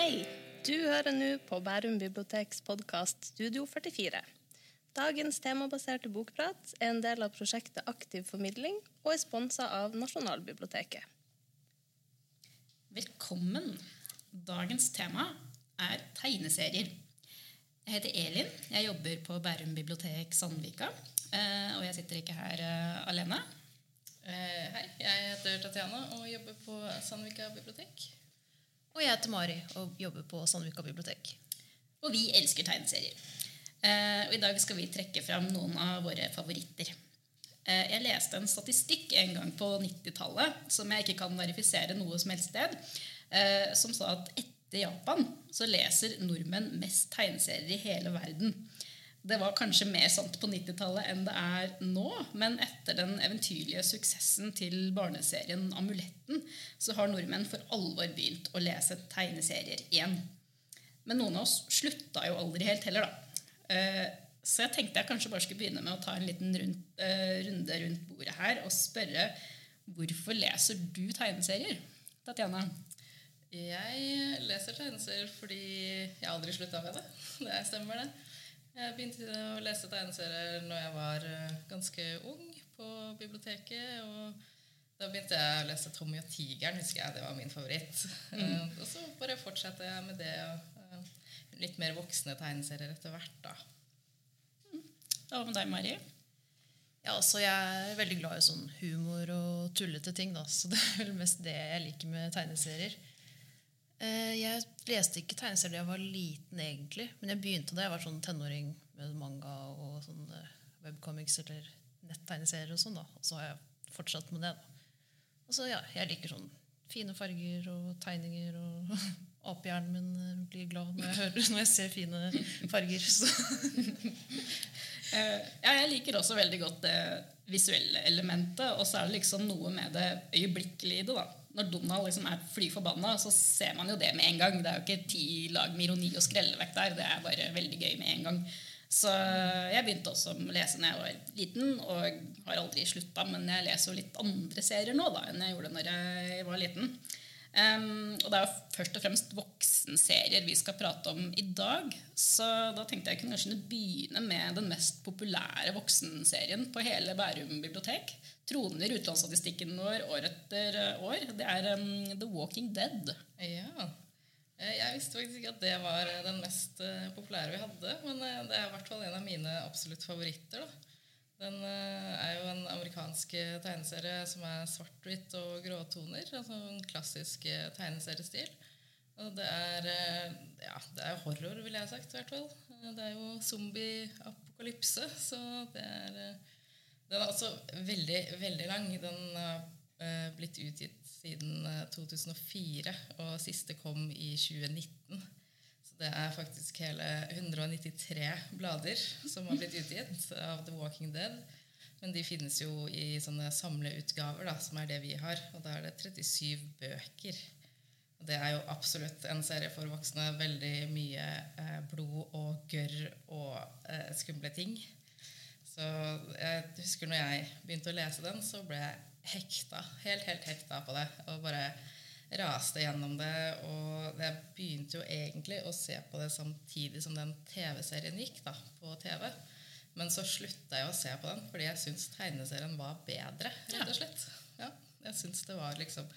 Hei! Du hører nå på Bærum biblioteks podkast Studio 44. Dagens temabaserte bokprat er en del av prosjektet Aktiv formidling og er sponsa av Nasjonalbiblioteket. Velkommen. Dagens tema er tegneserier. Jeg heter Elin. Jeg jobber på Bærum bibliotek Sandvika. eh, Og jeg sitter ikke her eh, alene. Eh, hei, jeg heter Tatjana og jobber på Sandvika bibliotek. Og jeg heter Mari og jobber på Sandvika bibliotek. Og vi elsker tegneserier. Eh, Og i dag skal vi trekke fram noen av våre favoritter. Eh, Jeg leste en statistikk en gang på 90-tallet som jeg ikke kan verifisere noe som helst sted, eh, som sa at etter Japan så leser nordmenn mest tegneserier i hele verden. Det var kanskje mer sant på 90-tallet enn det er nå, men etter den eventyrlige suksessen til barneserien Amuletten, så har nordmenn for alvor begynt å lese tegneserier igjen. Men noen av oss slutta jo aldri helt heller, da. Eh, Så jeg tenkte jeg kanskje bare skulle begynne med å ta en liten eh, runde rundt bordet her og spørre hvorfor leser du tegneserier? Tatjana? Jeg leser tegneserier fordi jeg aldri slutta med det. Det stemmer, det. Jeg begynte å lese tegneserier når jeg var eh, ganske ung på biblioteket. og da begynte jeg å lese Tommy og tigeren. husker jeg, Det var min favoritt. Mm. Og så bare fortsatte jeg med det. og eh, Litt mer voksne tegneserier etter hvert. da. Hva med deg, Mari? Ja, altså Jeg er veldig glad i sånn humor og tullete ting. Da, så det er vel mest det jeg liker med tegneserier. Eh, Jeg leste ikke tegneserier da jeg var liten, egentlig. Men jeg begynte da jeg var sånn tenåring med manga og sånn webcomics eller nettegneserier. Og sånn da. Og så har jeg fortsatt med det. da. Og så ja, jeg liker sånn fine farger og tegninger. og Apehjernen min eh, blir glad når jeg, hører, når jeg ser fine farger. Så. Eh, ja, jeg liker også veldig godt det visuelle elementet. Og så er det liksom noe med det øyeblikkelige i det. da. Når Donald liksom er fly forbanna, så ser man jo det med en gang. Det er jo ikke ti lag med ironi og skrelle vekk der. Det er bare veldig gøy med en gang. Så jeg begynte også å lese da jeg var liten, og har aldri slutta. Men jeg leser jo litt andre serier nå da, enn jeg gjorde når jeg var liten. Um, og det er jo først og fremst voksenserier vi skal prate om i dag. Så da tenkte jeg kunne kanskje begynne med den mest populære voksenserien på hele Bærum bibliotek. Troner utlånsstatistikken vår år etter år. Det er um, The Walking Dead. Ja. Eh, Jeg visste faktisk ikke at det var eh, den mest eh, populære vi hadde, men eh, det er i hvert fall en av mine absolutt favoritter. da. Den eh, er jo en amerikansk eh, tegneserie som er svart-hvitt og gråtoner. altså En klassisk eh, tegneseriestil. Og det er, ja, det er horror, ville jeg sagt. i hvert fall. Det er jo zombie-apokalypse, så det er Den er også veldig, veldig lang. Den har blitt utgitt siden eh, 2004, og siste kom i 2019. Det er faktisk hele 193 blader som har blitt utgitt av The Walking Dead. Men de finnes jo i sånne samleutgaver, da, som er det vi har. Og da er det 37 bøker. Og det er jo absolutt en serie for voksne. Veldig mye eh, blod og gørr og eh, skumle ting. Så jeg husker når jeg begynte å lese den, så ble jeg hekta. Helt, helt hekta på det. Og bare raste gjennom det. Og jeg begynte jo egentlig å se på det samtidig som den TV-serien gikk da, på TV. Men så slutta jeg å se på den fordi jeg syntes tegneserien var bedre, rett og slett. Ja, jeg synes det var liksom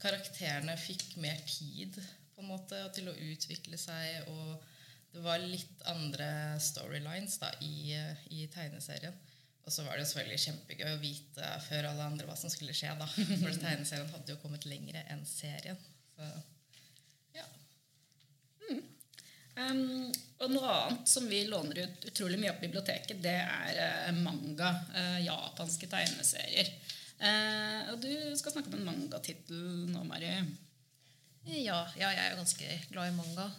Karakterene fikk mer tid på en måte til å utvikle seg, og det var litt andre storylines da, i, i tegneserien. Og så var det jo selvfølgelig kjempegøy å vite før alle andre hva som skulle skje. da. For tegneserien hadde jo kommet lenger enn serien. Så ja. Um, og noe annet som vi låner ut utrolig mye på biblioteket, det er eh, manga. Uh, japanske tegneserier. Uh, og du skal snakke om en mangatittel nå, Mari. Ja, ja, jeg er jo ganske glad i manga.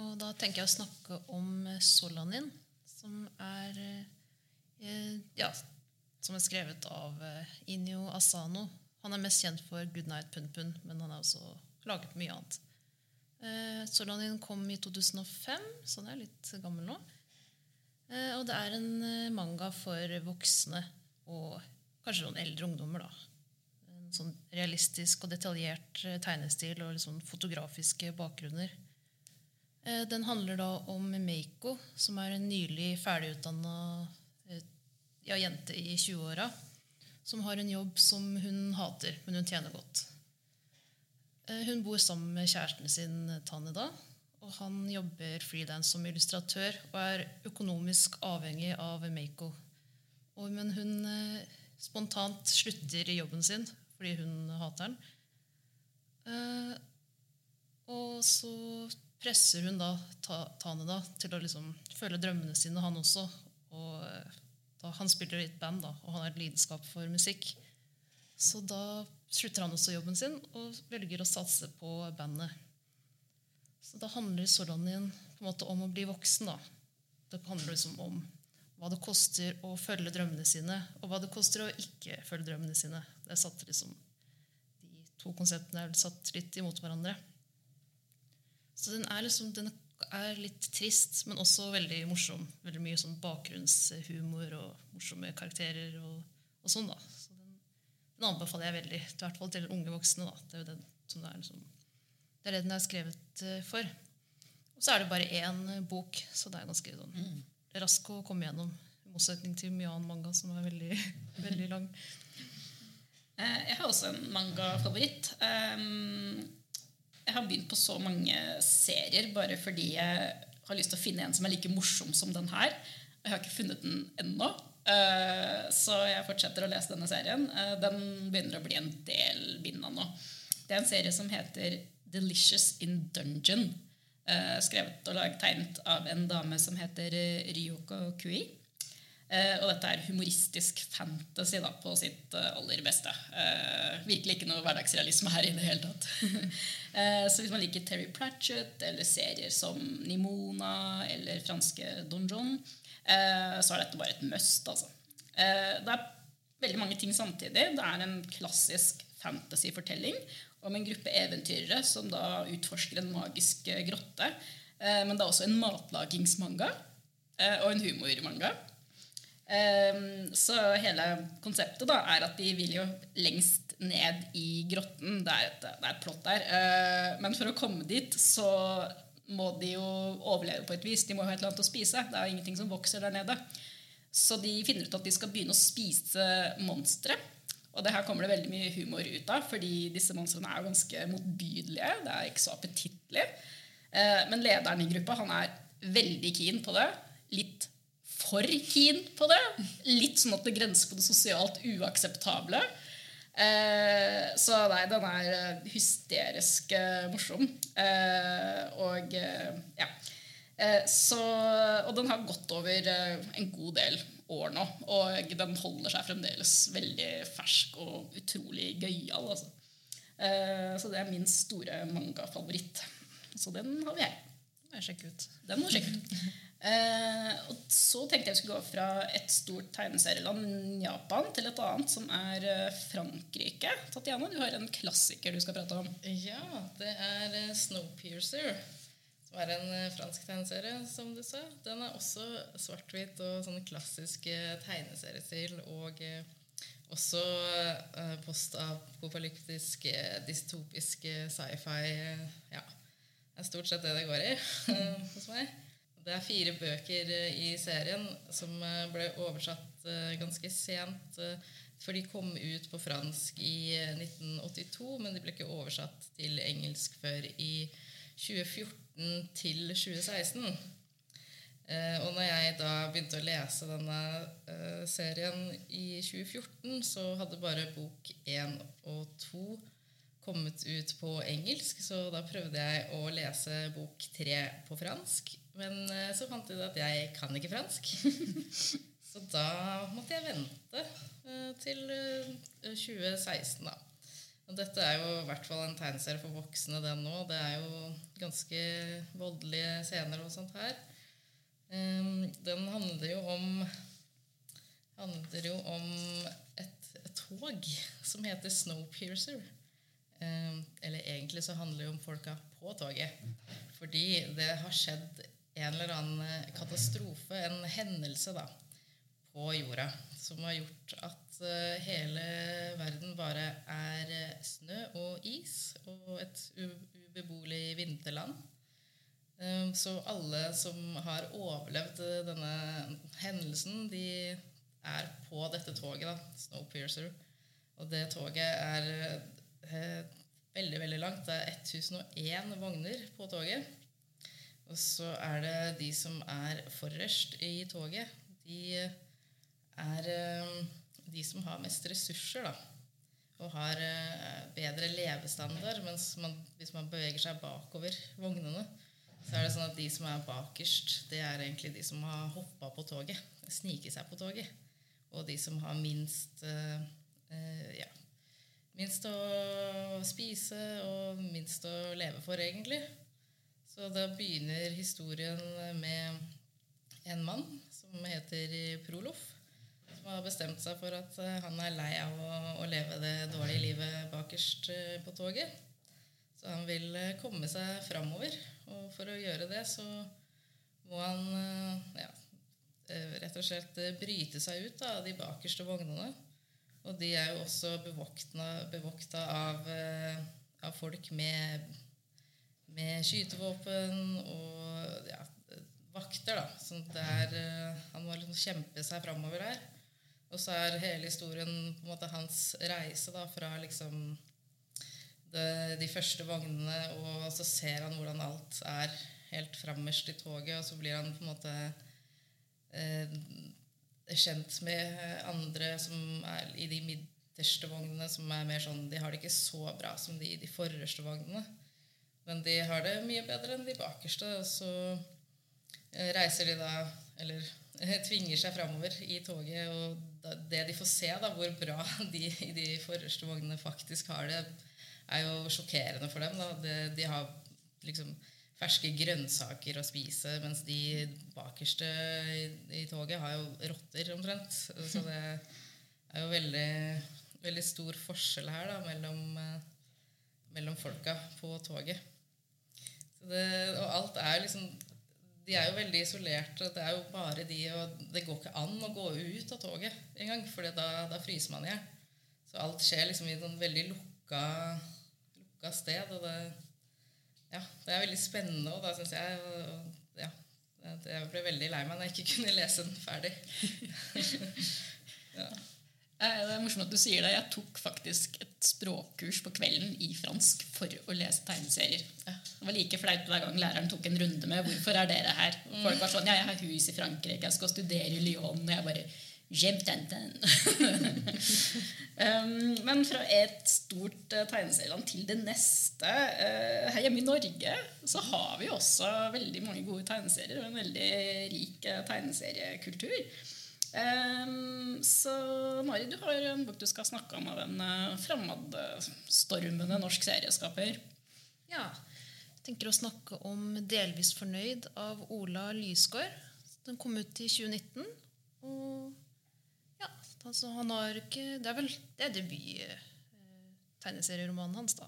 Og da tenker jeg å snakke om Solanin, som er eh, ja, som er skrevet av eh, Inyo Asano. Han er mest kjent for Goodnight Pun-Pun, men han har også laget mye annet. Eh, Solanin kom i 2005, så han er litt gammel nå. Eh, og det er en eh, manga for voksne og kanskje noen eldre ungdommer. da. En sånn realistisk og detaljert eh, tegnestil og sånn fotografiske bakgrunner. Eh, Den handler da om Meiko, som er en nylig ferdigutdanna ja, jente i 20-åra. Som har en jobb som hun hater, men hun tjener godt. Eh, Hun bor sammen med kjæresten sin Taneda. Og han jobber frilans som illustratør og er økonomisk avhengig av Meiko. Men hun eh, spontant slutter i jobben sin fordi hun hater den. Eh, og så presser hun da ta, Tane til å liksom følge drømmene sine, han også. Da, han spiller i et band, da, og han har et lidenskap for musikk. Så da slutter han også jobben sin og velger å satse på bandet. Så da handler Solanien på en måte om å bli voksen. da. Det handler liksom om hva det koster å følge drømmene sine, og hva det koster å ikke følge drømmene sine. Det er satt liksom, De to konseptene er satt litt imot hverandre. Så den er, liksom, den er litt trist, men også veldig morsom. Veldig mye sånn bakgrunnshumor og morsomme karakterer og, og sånn. da. Så den, den anbefaler jeg veldig, i hvert fall til unge voksne. da. Det er jo den som det er liksom, det er det den er skrevet eh, for. Og så er det bare én eh, bok, så det er ganske sånn, rask å komme gjennom. I motsetning til mye annen manga, som er veldig, veldig lang. Eh, Jeg har også en manga-favoritt. Um, Jeg har begynt på så mange serier bare fordi jeg har lyst til å finne en som er like morsom som den her. Jeg har ikke funnet den ennå. Eh, Så jeg fortsetter å lese denne serien. Eh, Den begynner å bli en del bind av nå. Det er en serie som heter Delicious in Dungeon. eh, Skrevet og tegnet av en dame som heter Ryoko Kui. Eh, og dette er humoristisk fantasy da, på sitt eh, aller beste. Eh, virkelig ikke noe hverdagsrealisme her i det hele tatt. eh, så hvis man liker Terry Pratchett eller serier som Nimona eller franske Don John, eh, så er dette bare et must. Altså. Eh, det er veldig mange ting samtidig. Det er en klassisk fantasy-fortelling om en gruppe eventyrere som da utforsker en magisk grotte. Men det er også en matlagingsmanga og en humormanga. Ehm, så hele konseptet da er at de vil jo lengst ned i grotten. Det er et, det er et plott der. Eh, men for å komme dit så må de jo overleve på et vis. De må ha et eller annet å spise. Det er jo ingenting som vokser der nede. Så de finner ut at de skal begynne å spise monstre. Og det her kommer det veldig mye humor ut av, fordi disse monstrene er jo ganske motbydelige. Det er ikke så appetittlig. Eh, Men lederen i gruppa han er veldig keen på det. Litt for keen på det. Litt sånn at det grenser på det sosialt uakseptable. Eh, så nei, den er eh, hysterisk eh, morsom. Eh, og eh, ja. Eh, så, og den har gått over en god del år nå. Og den holder seg fremdeles veldig fersk og utrolig gøyal. Altså. Eh, så det er min store manga-favoritt. Så den har vi her. Er. Den må du sjekke ut. Eh, og så tenkte jeg vi skulle gå fra et stort tegneserieland, Japan, til et annet, som er eh, Frankrike. Tatjana, du har en klassiker du skal prate om. Ja, det er eh, Snowpiercer. Som er en eh, fransk tegneserie, som du sa. Den er også svart-hvit og sånn klassisk tegneseriestil. Og også postapokalyptisk, dystopisk sci-fi. Ja. Det er stort sett det det går i hos meg. Det er fire bøker eh, i serien som eh, ble oversatt eh, ganske sent. For de kom ut på fransk i eh, 1982, men de ble ikke oversatt til engelsk før i 2014 til 2016. Eh, og når jeg da begynte å lese denne serien i 2014, så hadde bare bok én og to kommet ut på engelsk, så da prøvde jeg å lese bok tre på fransk. Men eh, så fant jeg ut at jeg kan ikke fransk. så da måtte jeg vente eh, til eh, 2016, da. Og dette er jo i hvert fall en tegneserie for voksne, den nå. Det er jo ganske voldelige scener og sånt her. Um, den handler jo om handler jo om et, et tog som heter Snowpiercer. Um, eller egentlig så handler det om folka på toget. Fordi det har skjedd en eller annen katastrofe, en hendelse, da, på jorda som har gjort at eh, hele verden bare er eh, snø og is og et ubeboelig vinterland. Um, Så alle som har overlevd eh, denne hendelsen, de er på dette toget, da, Snowpiercer. Og det toget er eh, veldig, veldig langt. Det er 1001 vogner på toget. Og så er det de som er forrest i toget. De er eh, de som har mest ressurser, da. Og har eh, bedre levestandard. Mens man, hvis man beveger seg bakover vognene, så er det sånn at de som er bakerst, det er egentlig de som har hoppa på toget. Sniket seg på toget. Og de som har minst eh, eh, ja, minst å spise og minst å leve for, egentlig. Så da begynner historien med en mann som heter Prolof. Som har bestemt seg for at eh, han er lei av å, å leve det dårlige livet bakerst eh, på toget. Så han vil eh, komme seg framover. Og for å gjøre det så må han ja, rett og slett bryte seg ut av de bakerste vognene. Og de er jo også bevokta, av, eh, av folk med, med skytevåpen og ja, vakter. da. Så det er, eh, han må liksom kjempe seg framover her. Og så er hele historien på en måte hans reise da, fra liksom det, de første vognene, og så ser han hvordan alt er helt frammest i toget, og så blir han på en måte eh, kjent med andre som er i de midterste vognene, som er mer sånn De har det ikke så bra som de i de forreste vognene. Men de har det mye bedre enn de bakerste. Og så eh, reiser de da Eller eh, tvinger seg framover i toget, og det de får se, da, hvor bra de i de forreste vognene faktisk har det, er jo sjokkerende for dem. Da. De, de har liksom ferske grønnsaker å spise, mens de bakerste i, i toget har jo rotter omtrent. Så det er jo veldig, veldig stor forskjell her da, mellom, eh, mellom folka på toget. Det, og alt er liksom De er jo veldig isolerte. Det er jo bare de, og det går ikke an å gå ut av toget engang, for da, da fryser man i hjel. Så alt skjer liksom i et veldig lukka, lukka sted. Og det, ja, det er veldig spennende òg, da, syns jeg. Og, ja, jeg ble veldig lei meg når jeg ikke kunne lese den ferdig. ja. Eh, Det er morsomt at du sier det. Jeg tok faktisk et språkkurs på kvelden i fransk for å lese tegneserier. Det var like flaut hver gang læreren tok en runde med 'Hvorfor er dere her?' Folk var sånn 'Ja, jeg har hus i Frankrike, jeg skal studere i Lyon.' Og jeg bare. Um, Men fra et stort uh, tegneserieland til det neste uh, Her hjemme i Norge så har vi også veldig mange gode tegneserier og en veldig rik uh, tegneseriekultur. Um, så Mari, du har en bok du skal snakke om av en uh, fremadstormende norsk serieskaper. Ja. Jeg tenker å snakke om 'Delvis fornøyd' av Ola Lysgård. Den kom ut i 2019. Og altså han har ikke Det er vel det er debut-tegneserieromanen hans, da.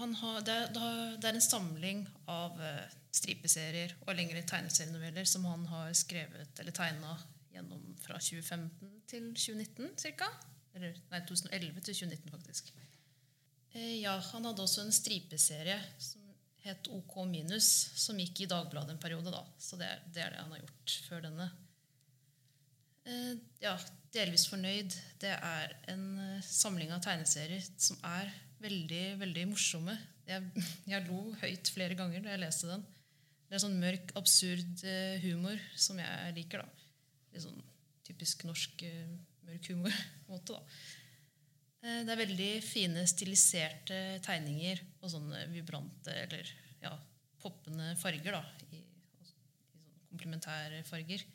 Han har, det, det er en samling av eh, stripeserier og lengre tegneserienoveller som han har skrevet eller tegna gjennom fra 2015 til 2019 ca. Eller nei, 2011 til 2019, faktisk. Eh, Ja, han hadde også en stripeserie som het OK minus, som gikk i Dagbladet en periode. da. Så det, er- det er det han har gjort før denne. Eh, Ja, delvis fornøyd. Det er en eh, samling av tegneserier som er veldig, veldig morsomme. Jeg, jeg lo høyt flere ganger da jeg leste den. Det er sånn mørk, absurd eh, humor som jeg liker. da. Litt sånn typisk norsk mørk humor. på en måte da. Det er veldig fine, stiliserte tegninger og sånne vibrante eller ja, poppende farger. da, I, i sånne komplementære farger.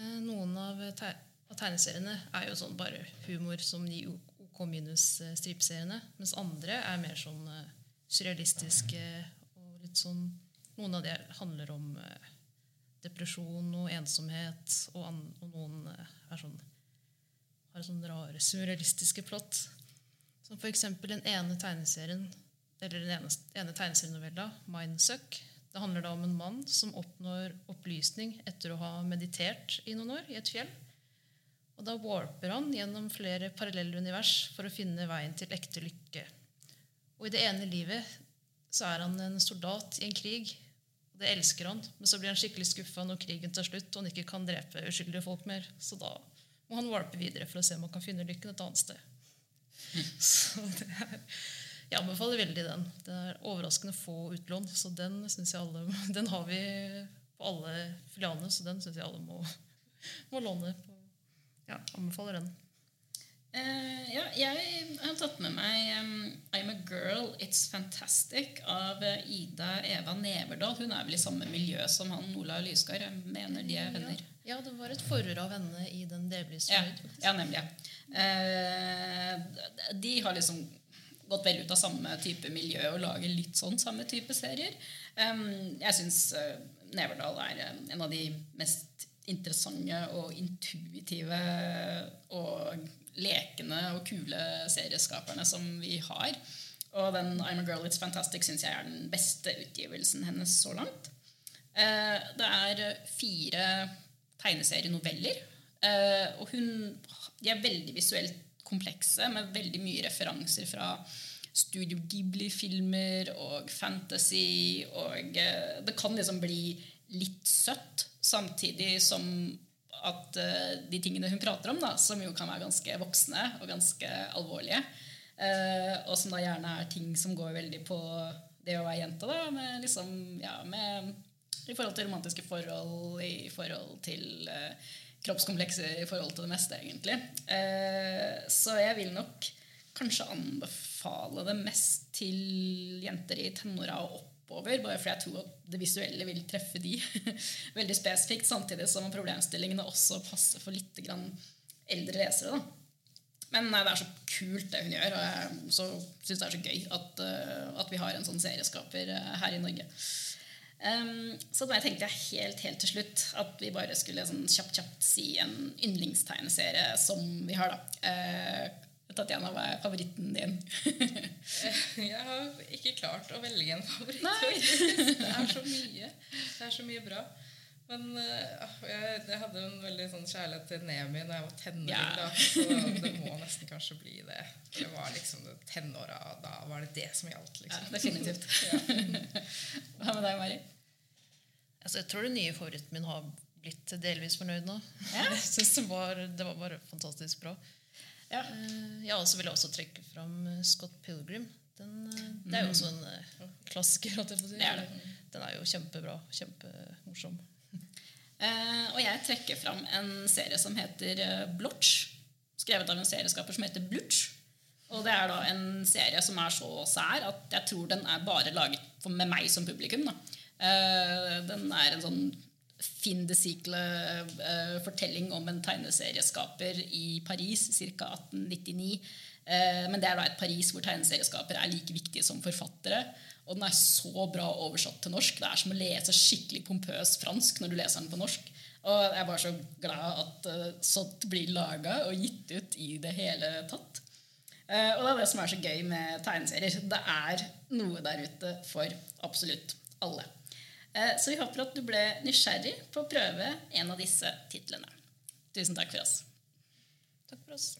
Eh, Noen av, teg av tegneseriene er jo sånn bare humor som de OK minus-stripseriene. Mens andre er mer sånn eh, surrealistiske og litt sånn Noen av de handler om eh, depresjon og ensomhet, og, og noen eh, er sånn har sånne rare surrealistiske plott. Som f.eks. den ene tegneserien eller den ene, ene tegneserienovella, 'Mindsuck'. Det handler da om en mann som oppnår opplysning etter å ha meditert i noen år i et fjell. Og Da warper han gjennom flere parallelle univers for å finne veien til ekte lykke. Og i det ene livet så er han en soldat i en krig. og Det elsker han, men så blir han skikkelig skuffa når krigen tar slutt og han ikke kan drepe uskyldige folk mer. Så da må han warpe videre for å se om han kan finne lykken et annet sted. Så det er, jeg anbefaler veldig den. Det er overraskende få utlån, så den alle, den har vi på alle filialene, så den syns jeg alle må, må låne. Ja, anbefaler den. Uh, ja, jeg har tatt med meg um, 'I'm a Girl, It's Fantastic' av eh, Ida Eva Neverdal. Hun er vel i samme miljø som han Ola Lysgard. Jeg mener de er venner. Ja, ja det var et forord av henne i den delvis Ja, ja nemlig. Uh, de har liksom gått vel ut av samme type miljø og lager litt sånn samme type serier. Jeg syns uh, Neverdal er eh, en av de mest interessante og intuitive og lekende og kule serieskaperne som vi har. Og den I'm a Girl It's Fantastic syns jeg er den beste utgivelsen hennes så langt. Eh, det er fire tegneserienoveller. Eh, og hun, de er veldig visuelt komplekse, med veldig mye referanser fra Studio Ghibli-filmer og fantasy. Og eh, det kan liksom bli litt søtt, samtidig som at eh, de tingene hun prater om, da, som jo kan være ganske voksne og ganske alvorlige, eh, og som da gjerne er ting som går veldig på det å være jente, da, med liksom, ja, med i forhold til romantiske forhold, i forhold til kroppskomplekser, i forhold til det meste, egentlig. Eh, så jeg vil nok kanskje anbefale det mest til jenter i tenåra og oppover, bare fordi jeg tror at det visuelle vil treffe de veldig spesifikt, samtidig som problemstillingene også passer for litt eldre lesere. da. Men nei, det er så kult det hun gjør, og jeg syns det er så gøy at, eh, at vi har en sånn serieskaper eh, her i Norge. Um, så da tenkte jeg helt helt til slutt at vi bare skulle sånn kjapt kjapt si en yndlingstegneserie som vi har. da. Uh, Tatjana, hva er favoritten din? Jeg har ikke klart å velge en favoritt. Nei. Det er så mye. Det er så mye bra. Men uh, jeg, jeg hadde en veldig sånn kjærlighet til Nemi da jeg var tenåring. Ja. Da, så det må nesten kanskje bli det. Det var liksom tenåra, Da var det det som gjaldt. Liksom. Ja, definitivt. Hva med deg, Mari? Altså, jeg tror den nye favoritten min har blitt delvis fornøyd nå. Ja. Jeg synes det, var, det var bare fantastisk bra. Ja. Eh, Ja, og så vil jeg også trekke fram eh, Scott Pilgrim. Den, eh, det er jo også en eh, klassiker. At jeg får si. Mm. Det er det. Den er jo kjempebra. Kjempemorsom. Uh, og jeg trekker fram en serie som heter Blotch. Skrevet av en serieskaper som heter Blutch. Og det er da en serie som er så sær at jeg tror den er bare laget for, med meg som publikum. Da. Eh, den er en sånn fin de cycle-fortelling om en tegneserieskaper i Paris ca. 1899. Eh, men det er da et Paris hvor tegneserieskapere er like viktige som forfattere. Og den er så bra oversatt til norsk. Det er som å lese skikkelig pompøs fransk når du leser den på norsk. Og jeg er bare så glad at uh, sånt blir laga og gitt ut i det hele tatt. Eh, og det er det som er så gøy med tegneserier. Det er noe der ute for absolutt alle. Eh, så vi håper at du ble nysgjerrig på å prøve en av disse titlene. Tusen takk for oss. Takk for oss.